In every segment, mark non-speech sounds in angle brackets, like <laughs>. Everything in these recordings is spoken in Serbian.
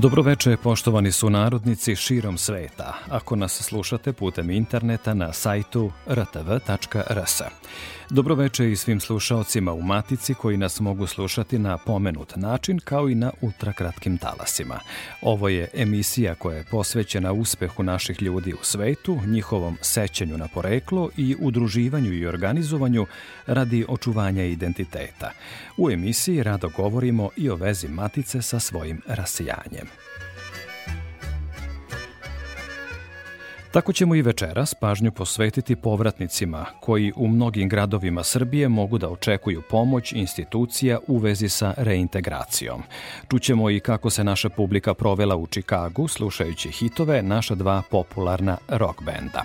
Dobroveče, poštovani su narodnici širom sveta. Ako nas slušate putem interneta na sajtu rtv.rs. Dobroveče i svim slušaocima u Matici koji nas mogu slušati na pomenut način kao i na ultrakratkim talasima. Ovo je emisija koja je posvećena uspehu naših ljudi u svetu, njihovom sećanju na poreklo i udruživanju i organizovanju radi očuvanja identiteta. U emisiji rado govorimo i o vezi Matice sa svojim rasijanjem. Tako ćemo i večeras pažnju posvetiti povratnicima koji u mnogim gradovima Srbije mogu da očekuju pomoć institucija u vezi sa reintegracijom. Čućemo i kako se naša publika provela u Čikagu slušajući hitove naša dva popularna rock benda.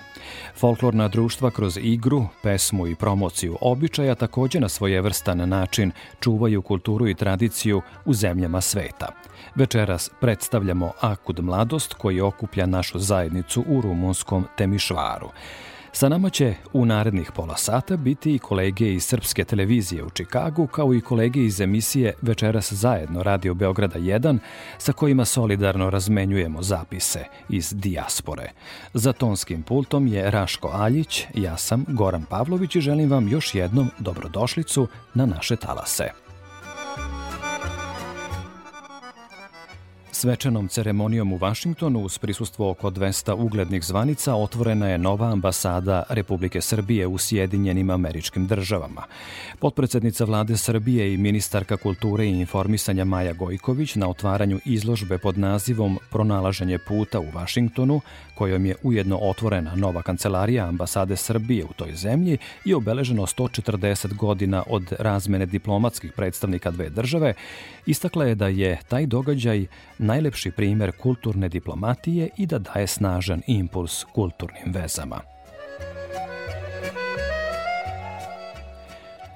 Folklorna društva kroz igru, pesmu i promociju običaja takođe na svojevrstan način čuvaju kulturu i tradiciju u zemljama sveta. Večeras predstavljamo Akud Mladost koji okuplja našu zajednicu u rumunskom Temišvaru. Sa nama će u narednih pola sata biti i kolege iz Srpske televizije u Čikagu, kao i kolege iz emisije Večeras zajedno Radio Beograda 1, sa kojima solidarno razmenjujemo zapise iz dijaspore. Za tonskim pultom je Raško Aljić, ja sam Goran Pavlović i želim vam još jednom dobrodošlicu na naše talase. Svečanom ceremonijom u Vašingtonu uz prisustvo oko 200 uglednih zvanica otvorena je nova ambasada Republike Srbije u Sjedinjenim američkim državama. Potpredsednica vlade Srbije i ministarka kulture i informisanja Maja Gojković na otvaranju izložbe pod nazivom Pronalaženje puta u Vašingtonu, kojom je ujedno otvorena nova kancelarija ambasade Srbije u toj zemlji i obeleženo 140 godina od razmene diplomatskih predstavnika dve države, istakla je da je taj događaj najlepši primer kulturne diplomatije i da daje snažan impuls kulturnim vezama.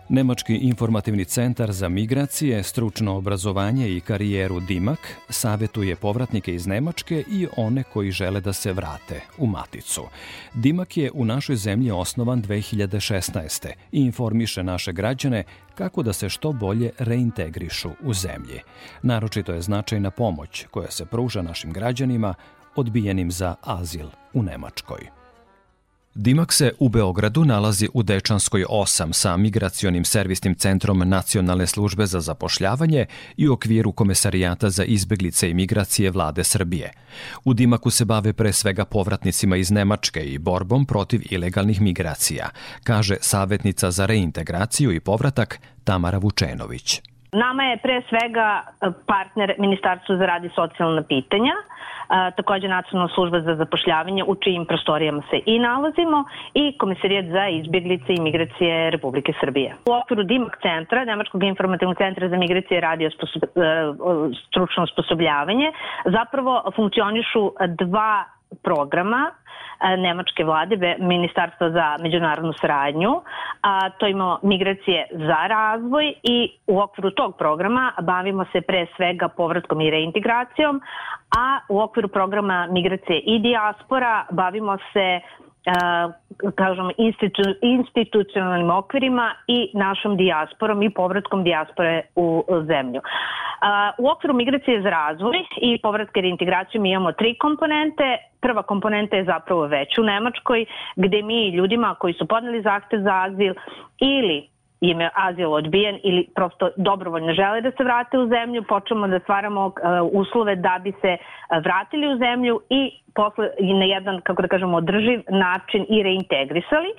Nemački informativni centar za migracije, stručno obrazovanje i karijeru Dimak savetuje povratnike iz Nemačke i one koji žele da se vrate u Maticu. Dimak je u našoj zemlji osnovan 2016. i informiše naše građane kako da se što bolje reintegrišu u zemlji. Naročito je značajna pomoć koja se pruža našim građanima odbijenim za azil u Nemačkoj. Dimak se u Beogradu nalazi u Dečanskoj 8 sa migracionim servisnim centrom Nacionalne službe za zapošljavanje i u okviru Komesarijata za izbeglice i migracije vlade Srbije. U Dimaku se bave pre svega povratnicima iz Nemačke i borbom protiv ilegalnih migracija, kaže savjetnica za reintegraciju i povratak Tamara Vučenović. Nama je pre svega partner Ministarstvo za rad i socijalna pitanja – a, takođe Nacionalna služba za zapošljavanje u čijim prostorijama se i nalazimo i Komisarijat za izbjeglice i migracije Republike Srbije. U okviru DIMAK centra, Nemačkog informativnog centra za migracije i radio sposob, e, stručno osposobljavanje, zapravo funkcionišu dva programa E, nemačke vlade, Ministarstva za međunarodnu saradnju. A, to imamo migracije za razvoj i u okviru tog programa bavimo se pre svega povratkom i reintegracijom, a u okviru programa migracije i dijaspora bavimo se kažem, institu, institucionalnim okvirima i našom dijasporom i povratkom dijaspore u zemlju. U okviru migracije za razvoj i povratka reintegracijom imamo tri komponente. Prva komponenta je zapravo već u Nemačkoj, gde mi ljudima koji su podneli zahtev za azil ili im je azil odbijen ili prosto dobrovoljno žele da se vrate u zemlju, počnemo da stvaramo uh, uslove da bi se uh, vratili u zemlju i posle na jedan, kako da kažemo, održiv način i reintegrisali.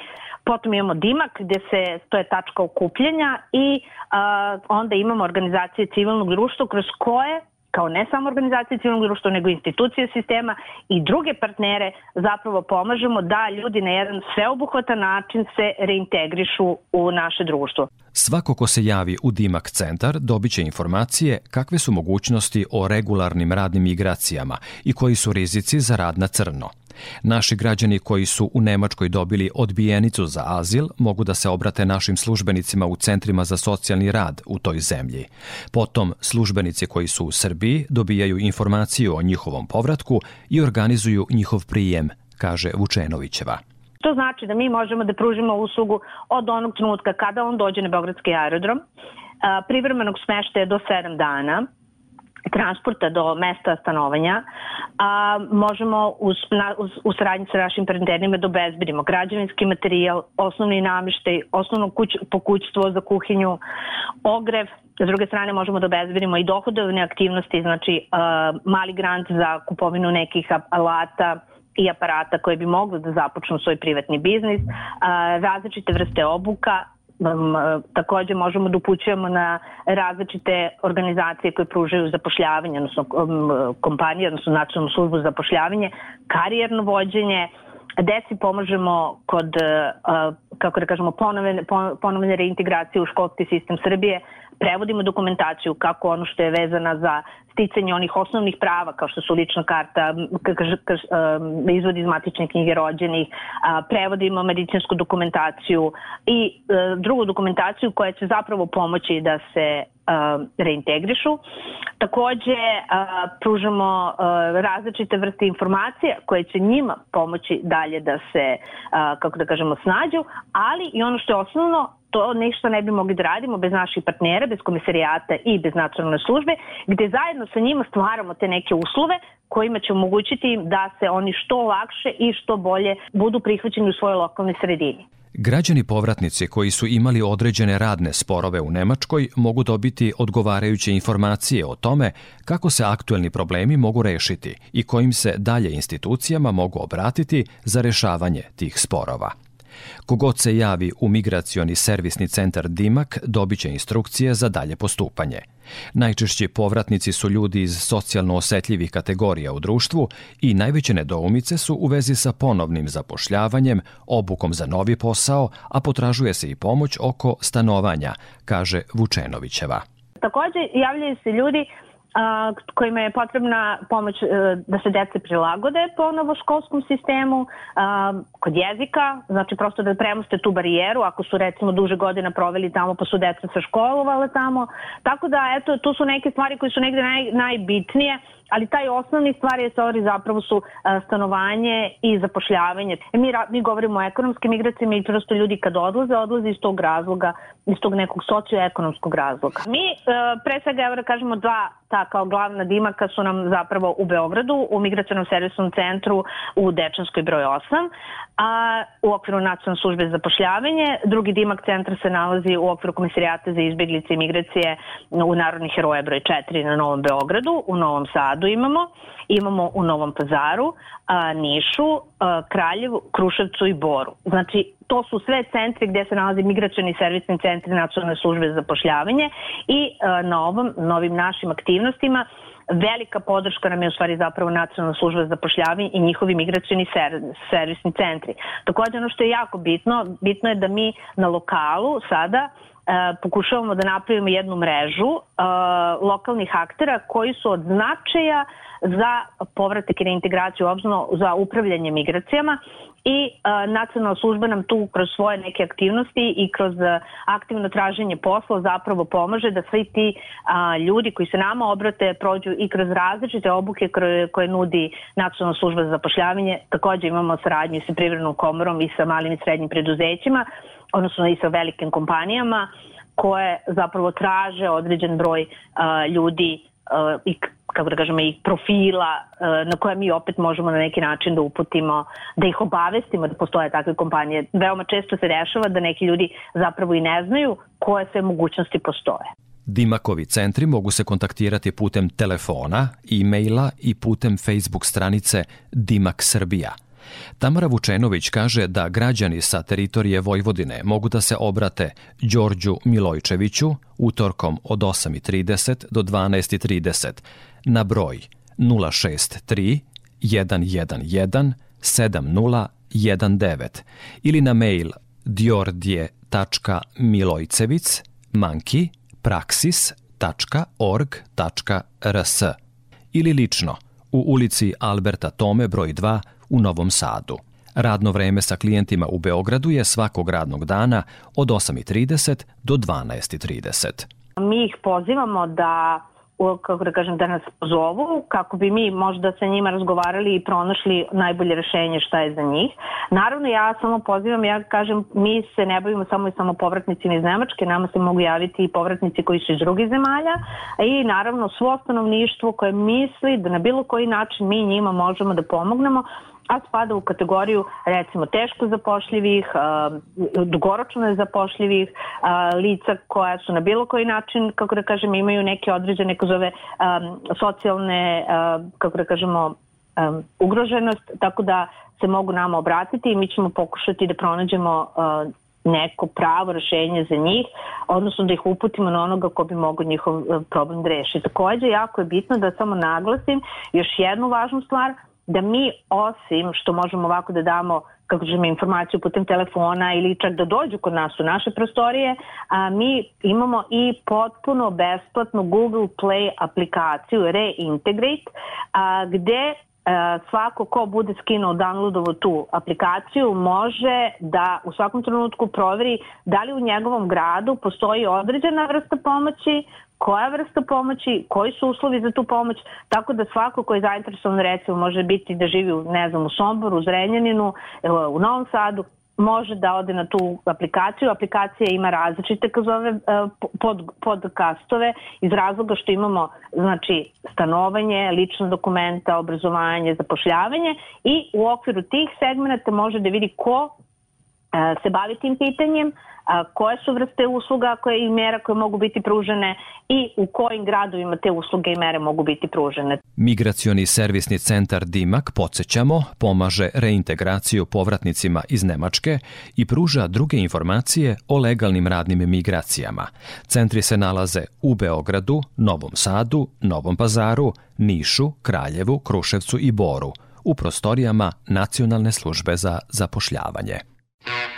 Potom imamo Dimak gde se, to je tačka okupljenja i uh, onda imamo organizacije civilnog društva kroz koje kao ne samo organizacije civilnog društva, nego institucije sistema i druge partnere zapravo pomažemo da ljudi na jedan sveobuhvatan način se reintegrišu u naše društvo. Svako ko se javi u Dimak centar dobit će informacije kakve su mogućnosti o regularnim radnim migracijama i koji su rizici za rad na crno. Naši građani koji su u Nemačkoj dobili odbijenicu za azil mogu da se obrate našim službenicima u centrima za socijalni rad u toj zemlji. Potom službenici koji su u Srbiji dobijaju informaciju o njihovom povratku i organizuju njihov prijem, kaže Vučenovićeva. To znači da mi možemo da pružimo uslugu od onog trenutka kada on dođe na Beogradski aerodrom, privremenog smeštaja do 7 dana, transporta do mesta stanovanja, a možemo uz, na, uz, u saradnji sa našim partnerima da obezbedimo građevinski materijal, osnovni nameštaj, osnovno kuć, pokućstvo za kuhinju, ogrev, S druge strane možemo da obezbedimo i dohodovne aktivnosti, znači uh, mali grant za kupovinu nekih alata, i aparata koje bi mogli da započnu svoj privatni biznis, različite vrste obuka, takođe možemo da upućujemo na različite organizacije koje pružaju zapošljavanje, odnosno kompanije, odnosno nacionalnu službu za zapošljavanje, karijerno vođenje, deci pomažemo kod, kako da kažemo, ponovne, ponovne reintegracije u školski sistem Srbije, prevodimo dokumentaciju kako ono što je vezana za sticanje onih osnovnih prava kao što su lična karta, izvod iz matične knjige rođenih, prevodimo medicinsku dokumentaciju i e, drugu dokumentaciju koja će zapravo pomoći da se reintegrišu. Takođe, pružamo različite vrste informacija koje će njima pomoći dalje da se, kako da kažemo, snađu, ali i ono što je osnovno, to nešto ne bi mogli da radimo bez naših partnera, bez komisarijata i bez nacionalne službe, gde zajedno sa njima stvaramo te neke uslove kojima će omogućiti da se oni što lakše i što bolje budu prihvaćeni u svojoj lokalnoj sredini. Građani povratnici koji su imali određene radne sporove u Nemačkoj mogu dobiti odgovarajuće informacije o tome kako se aktuelni problemi mogu rešiti i kojim se dalje institucijama mogu obratiti za rešavanje tih sporova. Kogod se javi u migracioni servisni centar Dimak dobit će instrukcije za dalje postupanje. Najčešći povratnici su ljudi iz socijalno osetljivih kategorija u društvu i najveće nedoumice su u vezi sa ponovnim zapošljavanjem, obukom za novi posao, a potražuje se i pomoć oko stanovanja, kaže Vučenovićeva. Takođe javljaju se ljudi kojima je potrebna pomoć e, da se dece prilagode po novoškolskom sistemu, kod jezika, znači prosto da premoste tu barijeru, ako su recimo duže godina proveli tamo pa su deca se školovale tamo. Tako da, eto, tu su neke stvari koje su negde naj, najbitnije, ali taj osnovni stvari stvari zapravo su stanovanje i zapošljavanje. E, mi, mi govorimo o ekonomskim migracijama i prosto ljudi kad odlaze, odlaze iz tog razloga, iz tog nekog socioekonomskog razloga. Mi pre svega, evo da kažemo, dva ta kao glavna dimaka su nam zapravo u Beogradu, u migracijnom servisnom centru u Dečanskoj broj 8, a u okviru nacionalne službe za zapošljavanje. Drugi dimak centra se nalazi u okviru komisarijata za izbjeglice i migracije u Narodnih heroja broj 4 na Novom Beogradu, u Novom Sadu imamo, imamo u Novom Pazaru, a, Nišu, Kraljevu, Kruševcu i Boru. Znači, to su sve centri gde se nalazi migracioni servisni centri nacionalne službe za zapošljavanje i na ovom, novim našim aktivnostima velika podrška nam je u stvari zapravo nacionalna služba za zapošljavanje i njihovi migracioni ser, servisni centri. Takođe ono što je jako bitno, bitno je da mi na lokalu sada pokušavamo da napravimo jednu mrežu e, lokalnih aktera koji su od značaja za povratak i reintegraciju, obzno za upravljanje migracijama i a, nacionalna služba nam tu kroz svoje neke aktivnosti i kroz aktivno traženje posla zapravo pomaže da svi ti ljudi koji se nama obrate prođu i kroz različite obuke koje nudi nacionalna služba za zapošljavanje. Takođe imamo saradnju sa privrednom komorom i sa malim i srednjim preduzećima, odnosno i sa velikim kompanijama koje zapravo traže određen broj a, ljudi uh, i kako da kažemo i profila uh, na koje mi opet možemo na neki način da uputimo, da ih obavestimo da postoje takve kompanije. Veoma često se dešava da neki ljudi zapravo i ne znaju koje sve mogućnosti postoje. Dimakovi centri mogu se kontaktirati putem telefona, e-maila i putem Facebook stranice Dimak Srbija – Tamara Vučenović kaže da građani sa teritorije Vojvodine mogu da se obrate Đorđu Milojčeviću utorkom od 8.30 do 12.30 na broj 063 111 7019 ili na mail diordje.milojcevic manki praksis.org.rs ili lično u ulici Alberta Tome broj 2 u Novom Sadu. Radno vreme sa klijentima u Beogradu je svakog radnog dana od 8.30 do 12.30. Mi ih pozivamo da kako da kažem, da nas pozovu kako bi mi možda sa njima razgovarali i pronašli najbolje rešenje šta je za njih. Naravno ja samo pozivam, ja kažem mi se ne bavimo samo i samo povratnicima iz Nemačke, nama se mogu javiti i povratnici koji su iz drugih zemalja i naravno svo stanovništvo koje misli da na bilo koji način mi njima možemo da pomognemo a spada u kategoriju recimo teško zapošljivih, dugoročno nezapošljivih, lica koja su na bilo koji način, kako da kažem, imaju neke određene, zove, socijalne, kako da kažemo, ugroženost, tako da se mogu nama obratiti i mi ćemo pokušati da pronađemo neko pravo rešenje za njih, odnosno da ih uputimo na onoga ko bi mogo njihov problem da reši. Takođe, jako je bitno da samo naglasim još jednu važnu stvar, da mi osim što možemo ovako da damo kako žemo informaciju putem telefona ili čak da dođu kod nas u naše prostorije, a, mi imamo i potpuno besplatnu Google Play aplikaciju Reintegrate, a, gde svako ko bude skinuo downloadovo tu aplikaciju može da u svakom trenutku proveri da li u njegovom gradu postoji određena vrsta pomoći koja vrsta pomoći, koji su uslovi za tu pomoć, tako da svako ko je zainteresovan recimo može biti da živi u, ne znam, u Somboru, u Zrenjaninu, u Novom Sadu, može da ode na tu aplikaciju. Aplikacija ima različite kazove e, pod, podcastove iz razloga što imamo znači stanovanje, lična dokumenta, obrazovanje, zapošljavanje i u okviru tih segmenta može da vidi ko se bavi tim pitanjem, a, koje su vrste usluga koje i mera koje mogu biti pružene i u kojim gradovima te usluge i mere mogu biti pružene. Migracioni servisni centar Dimak, podsjećamo, pomaže reintegraciju povratnicima iz Nemačke i pruža druge informacije o legalnim radnim migracijama. Centri se nalaze u Beogradu, Novom Sadu, Novom Pazaru, Nišu, Kraljevu, Kruševcu i Boru u prostorijama Nacionalne službe za zapošljavanje. you.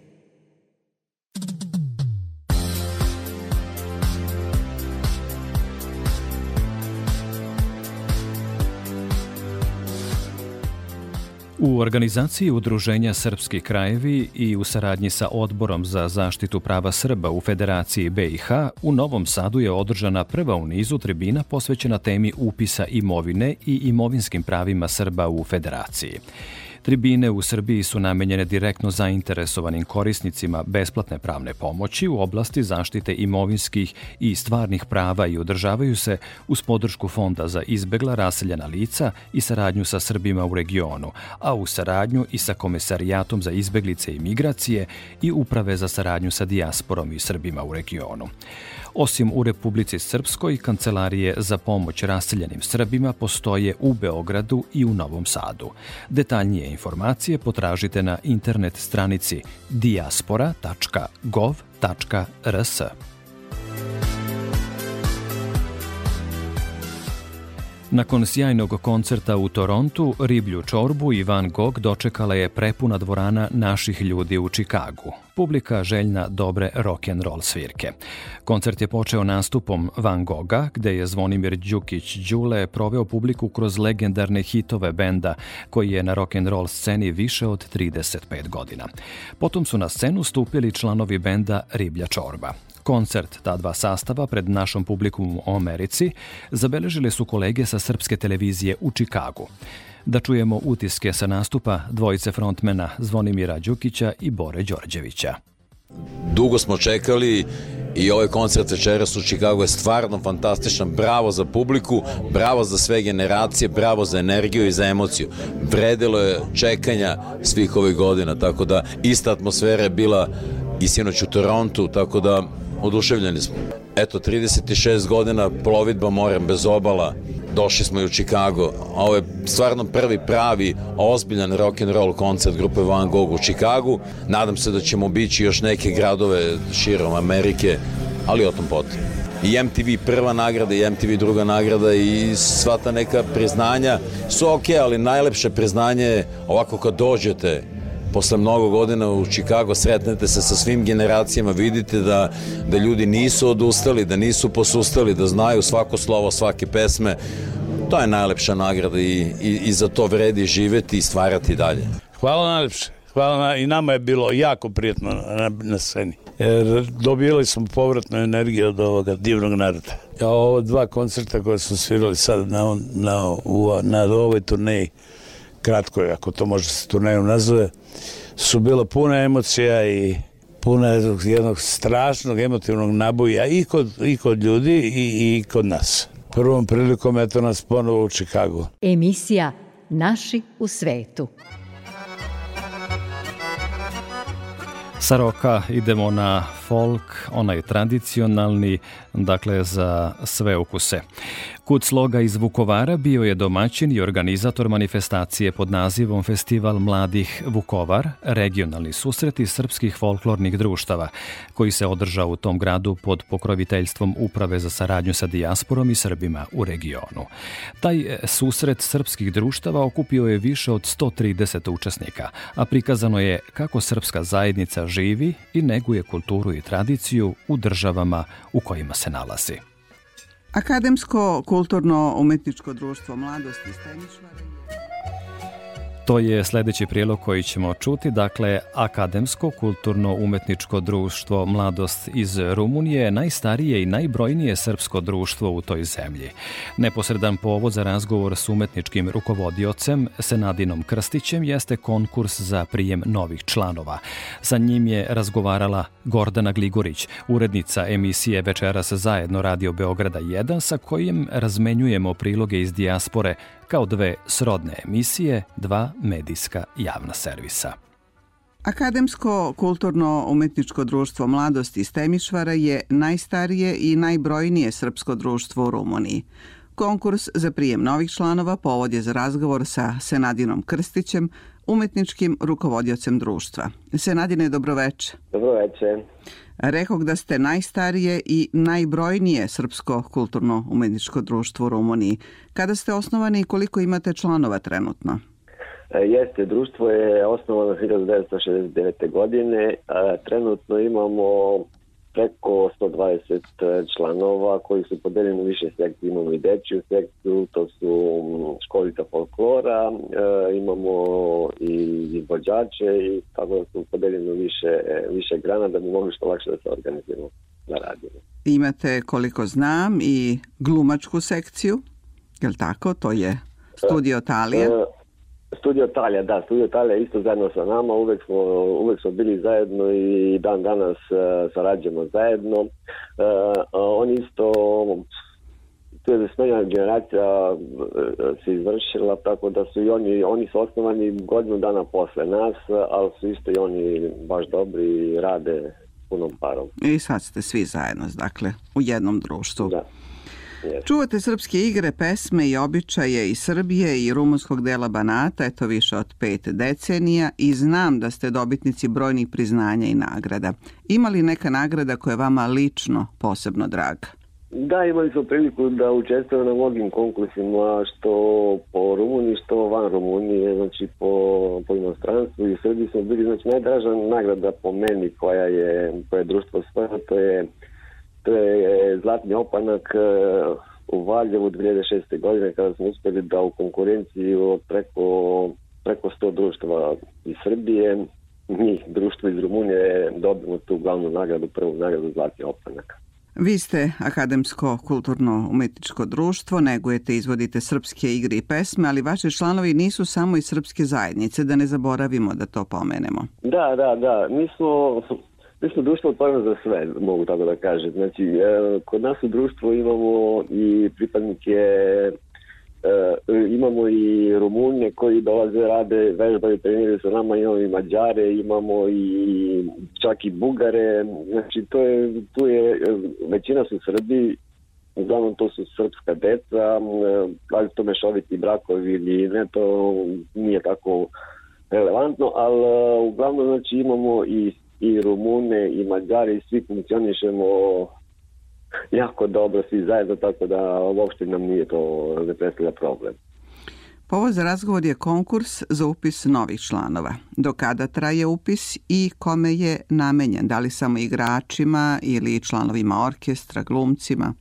U organizaciji Udruženja Srpski krajevi i u saradnji sa Odborom za zaštitu prava Srba u Federaciji BiH u Novom Sadu je održana prva u nizu tribina posvećena temi upisa imovine i imovinskim pravima Srba u Federaciji. Tribine u Srbiji su namenjene direktno zainteresovanim korisnicima besplatne pravne pomoći u oblasti zaštite imovinskih i stvarnih prava i održavaju se uz podršku Fonda za izbegla raseljena lica i saradnju sa Srbima u regionu, a u saradnju i sa Komesarijatom za izbeglice i migracije i Uprave za saradnju sa dijasporom i Srbima u regionu. Osim u Republici Srpskoj, kancelarije za pomoć raseljenim Srbima postoje u Beogradu i u Novom Sadu. Detaljnije informacije potražite na internet stranici diaspora.gov.rs. Nakon sjajnog koncerta u Torontu, Riblju čorbu i Van Gogh dočekala je prepuna dvorana naših ljudi u Čikagu. Publika željna dobre rock and roll svirke. Koncert je počeo nastupom Van Gogha, gde je Zvonimir Đukić Đule proveo publiku kroz legendarne hitove benda, koji je na rock and roll sceni više od 35 godina. Potom su na scenu stupili članovi benda Riblja čorba. Koncert ta dva sastava pred našom publikum u Americi zabeležili su kolege sa srpske televizije u Čikagu. Da čujemo utiske sa nastupa dvojice frontmena Zvonimira Đukića i Bore Đorđevića. Dugo smo čekali i ovaj koncert večeras u Čikagu je stvarno fantastičan. Bravo za publiku, bravo za sve generacije, bravo za energiju i za emociju. Vredilo je čekanja svih ovih godina, tako da ista atmosfera je bila i sinoć u Torontu, tako da oduševljeni smo. Eto, 36 godina plovidba morem bez obala, došli smo i u Chicago. Ovo je stvarno prvi pravi ozbiljan rock and roll koncert grupe Van Gogh u Chicagu. Nadam se da ćemo bići još neke gradove širom Amerike, ali o tom potom. I MTV prva nagrada i MTV druga nagrada i sva ta neka priznanja su ok, ali najlepše priznanje je ovako kad dođete posle mnogo godina u Čikago sretnete se sa svim generacijama, vidite da, da ljudi nisu odustali, da nisu posustali, da znaju svako slovo svake pesme. To je najlepša nagrada i, i, i za to vredi živeti i stvarati dalje. Hvala najlepše. Hvala na, i nama je bilo jako prijetno na, na sceni. Jer dobili smo povratnu energiju od ovoga divnog naroda. Ja, ovo dva koncerta koje smo svirali sad na, na, u, na ovoj turneji, kratko je, ako to može se turnejom nazove, su bila puna emocija i puna jednog strašnog emotivnog naboja i kod, i kod ljudi i, i kod nas. Prvom prilikom eto nas ponovo u Čikagu. Emisija Naši u svetu. Sa roka idemo na folk, onaj tradicionalni, dakle za sve ukuse. Kut sloga iz Vukovara bio je domaćin i organizator manifestacije pod nazivom Festival mladih Vukovar, regionalni susreti srpskih folklornih društava, koji se održao u tom gradu pod pokroviteljstvom Uprave za saradnju sa dijasporom i Srbima u regionu. Taj susret srpskih društava okupio je više od 130 učesnika, a prikazano je kako srpska zajednica živi i neguje kulturu i tradiciju u državama u kojima se nalazi. Akademsko kulturno-umetničko društvo mladosti Steničvare To je sledeći prijelog koji ćemo čuti. Dakle, Akademsko kulturno-umetničko društvo Mladost iz Rumunije je najstarije i najbrojnije srpsko društvo u toj zemlji. Neposredan povod za razgovor s umetničkim rukovodiocem Senadinom Krstićem jeste konkurs za prijem novih članova. Sa njim je razgovarala Gordana Gligorić, urednica emisije Večeras zajedno Radio Beograda 1, sa kojim razmenjujemo priloge iz dijaspore kao dve srodne emisije, dva medijska javna servisa. Akademsko kulturno-umetničko društvo Mladosti iz Temišvara je najstarije i najbrojnije srpsko društvo u Rumuniji. Konkurs za prijem novih članova povod je za razgovor sa Senadinom Krstićem, umetničkim rukovodiocem društva. Senadine, dobroveče. Dobroveče. Rekog da ste najstarije i najbrojnije srpsko kulturno-umetničko društvo u Rumuniji. Kada ste osnovani i koliko imate članova trenutno? E, jeste, društvo je osnovano 1969. godine. Trenutno imamo preko 120 e, članova koji su podeljeni u više sekcije. Imamo i dečiju sekciju, to su školica folklora, e, imamo i izvođače i tako da su podeljeni u više, više grana da bi mogli što lakše da se organizujemo da radimo. Imate, koliko znam, i glumačku sekciju, je li tako? To je Studio Talija. Uh, Studio Talija, da, Studio Talija isto zajedno sa nama, uvek smo, uvek smo bili zajedno i dan danas uh, sarađujemo zajedno. Uh, on isto, tu je smenjena generacija uh, se izvršila, tako da su i oni, oni su osnovani godinu dana posle nas, ali su isto i oni baš dobri i rade punom parom. I sad ste svi zajedno, dakle, u jednom društvu. Da. Čuvate srpske igre, pesme i običaje iz Srbije i rumunskog dela Banata, eto više od pet decenija i znam da ste dobitnici brojnih priznanja i nagrada. Ima li neka nagrada koja je vama lično posebno draga? Da, imali smo priliku da učestvujemo na mnogim konkursima, što po Rumuniji, što van Rumunije, znači po, po inostranstvu i Srbiji smo bili, znači najdraža nagrada po meni koja je, koja je društvo svoje, to je To je zlatni opanak e, u Valjevu 2006. godine kada smo uspeli da u konkurenciji od preko, preko 100 društva iz Srbije mi, društvo iz Rumunije, dobimo tu glavnu nagradu, prvu nagradu Zlatni opanak. Vi ste akademsko kulturno-umetničko društvo, negujete, izvodite srpske igre i pesme, ali vaši članovi nisu samo iz srpske zajednice, da ne zaboravimo da to pomenemo. Da, da, da. Mi smo Mi smo društvo otvoreno za sve, mogu tako da kažem. Znači, e, kod nas u društvu imamo i pripadnike e, imamo i Rumunje koji dolaze, rade, vežbaju, treniraju sa nama, imamo i Mađare, imamo i čak i Bugare, znači to je, tu je, većina su Srbi, uglavnom to su srpska deca, ali to mešoviti brakovi ili ne, to nije tako relevantno, ali uglavnom znači imamo i i Rumune i Mađari svi funkcionišemo jako dobro svi zajedno, tako da uopšte nam nije to ne predstavlja problem. Povod za razgovor je konkurs za upis novih članova. Do kada traje upis i kome je namenjen? Da li samo igračima ili članovima orkestra, glumcima?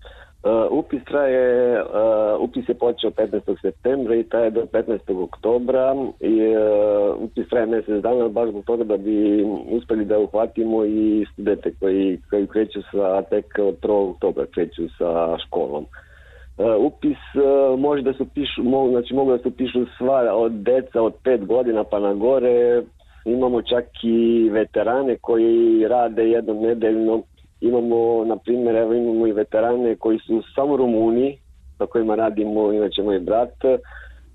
Uh, upis traje, uh, upis je počeo 15. septembra i traje do 15. oktobra i uh, upis traje mesec dana baš zbog toga da bi uspeli da uhvatimo i studente koji, koji kreću sa tek od 1. oktobra kreću sa školom. Uh, upis uh, može da se pišu, mogu, znači mogu da se pišu sva od deca od 5 godina pa na gore, imamo čak i veterane koji rade jednom nedeljno Imamo, na primjer, evo imamo i veterane koji su samo Rumuni, sa kojima radimo, inače moj brat. Uh,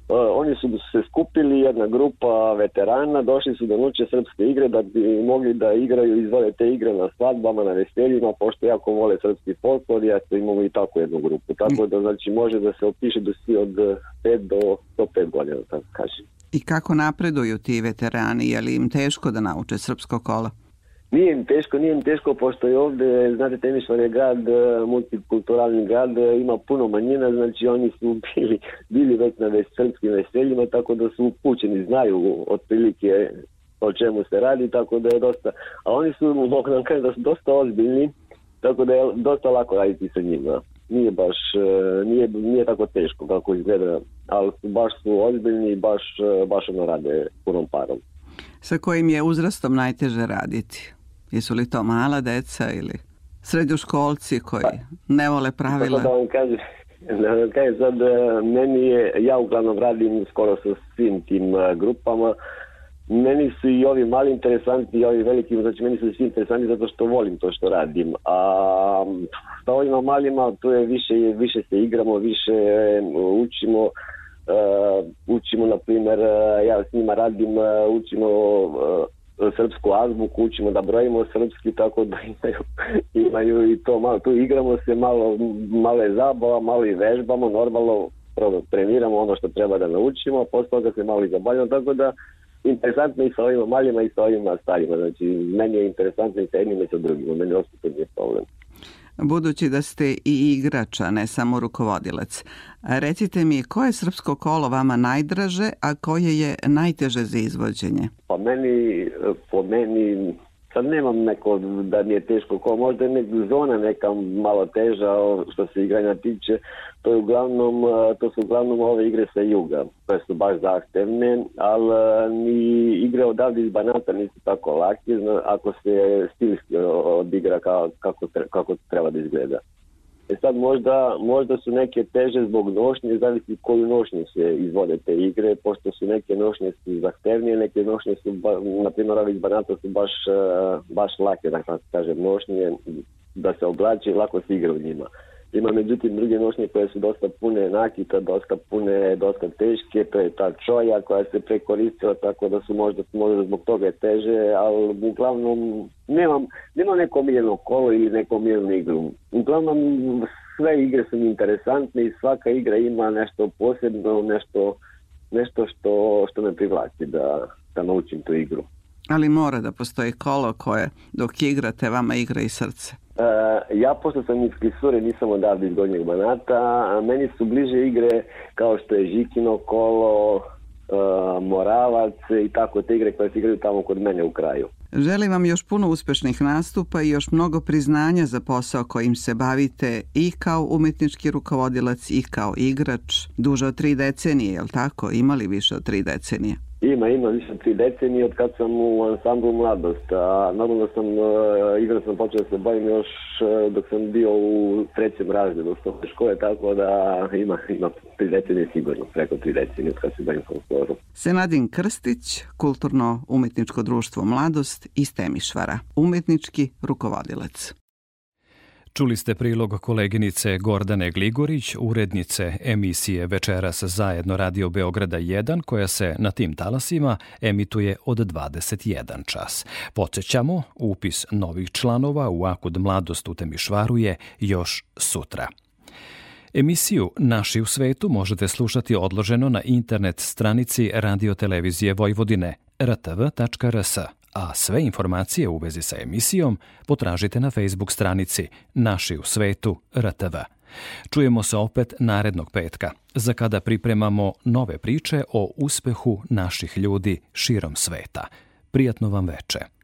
oni su se skupili, jedna grupa veterana, došli su da nuče srpske igre da bi mogli da igraju, izvode te igre na svadbama, na veseljima, pošto jako vole srpski folklor, ja to imamo i tako jednu grupu. Tako da znači može da se opiše do svi od 5 do 105 godina, tako kažem. I kako napreduju ti veterani, je li im teško da nauče srpsko kola? Nije im teško, nije im teško, pošto je ovde, znate, Temišvar je grad, e, multikulturalni grad, e, ima puno manjina, znači oni su <laughs> bili, bili već na srpskim veseljima, tako da su upućeni, znaju otprilike o čemu se radi, tako da je dosta, a oni su, mogu da kažem da su dosta ozbiljni, tako da je dosta lako raditi sa njima. Nije baš, e, nije, nije tako teško kako izgleda, ali su, baš su ozbiljni i baš, baš ono rade punom parom. Sa kojim je uzrastom najteže raditi? Jesu li to mala deca ili srednjoškolci koji pa, ne vole pravila? Da vam kažem, da vam kažem sad, e, meni je, ja uglavnom radim skoro sa svim tim e, grupama, meni su i ovi mali interesanti i ovi veliki, znači meni su svi interesanti zato što volim to što radim. A sa ovima malima tu je više, više se igramo, više e, učimo, uh, učimo na primjer, ja s njima radim, učimo uh, srpsku azbuku, učimo da brojimo srpski, tako da <laughs> imaju, imaju i to malo, tu igramo se malo, malo je zabava, malo i vežbamo, normalno prvo treniramo ono što treba da naučimo, a posle toga se malo i zabavljamo, tako da interesantno i sa ovima maljima i sa ovima starima. Znači, meni je interesantno i sa jednim i sa drugim. Meni ospito nije problem. Budući da ste i igrač, a ne samo rukovodilac, recite mi koje je srpsko kolo vama najdraže, a koje je najteže za izvođenje? Pa meni, po meni Sad nemam neko da mi je teško ko možda je nek zona neka malo teža što se igranja tiče. To je uglavnom to su uglavnom ove igre sa juga koje su baš zahtevne, ali ni igre odavde iz Banata nisu tako laki ako se stilski odigra kako, kako treba da izgleda. E sad možda, možda su neke teže zbog nošnje, zavisi koju nošnju se izvode te igre, pošto su neke nošnje su zahtevnije, neke nošnje su, na primjer, ovi iz Banata su baš, e, baš lake, da kažem, nošnje, da se oblači lako se igra u njima. Ima međutim druge nošnje koje su dosta pune nakita, dosta pune, dosta teške, to je ta čoja koja se prekoristila tako da su možda, možda zbog toga teže, ali uglavnom nemam, nemam neko miljeno kolo ili neko miljenu igru. Uglavnom sve igre su mi interesantne i svaka igra ima nešto posebno, nešto, nešto što, što me privlači da, da naučim tu igru. Ali mora da postoji kolo koje dok igrate vama igra i srce. Uh, ja, pošto sam iz Klisure, nisam odavde iz Gornjeg Banata, a meni su bliže igre kao što je Žikino kolo, uh, Moravac i tako te igre koje se igraju tamo kod mene u kraju. Želim vam još puno uspešnih nastupa i još mnogo priznanja za posao kojim se bavite i kao umetnički rukovodilac i kao igrač. Duže od tri decenije, je li tako? Imali više od tri decenije? Ima, ima više tri decenije od kad sam u ansamblu Mladost. A normalno sam, uh, igra sam počeo da se bavim još uh, dok sam bio u trećem razredu osnovne škole, tako da ima, ima tri decenije sigurno, preko tri decenije od kad se bavim folklorom. Senadin Krstić, Kulturno-umetničko društvo Mladost iz Temišvara, umetnički rukovodilac. Čuli ste prilog koleginice Gordane Gligorić, urednice emisije Večeras zajedno Radio Beograda 1, koja se na tim talasima emituje od 21 čas. Podsećamo, upis novih članova u Akud Mladost u Temišvaru je još sutra. Emisiju Naši u svetu možete slušati odloženo na internet stranici Radio Televizije Vojvodine rtv.rs, a sve informacije u vezi sa emisijom potražite na Facebook stranici Naši u svetu RTV. Čujemo se opet narednog petka, za kada pripremamo nove priče o uspehu naših ljudi širom sveta. Prijatno vam veče.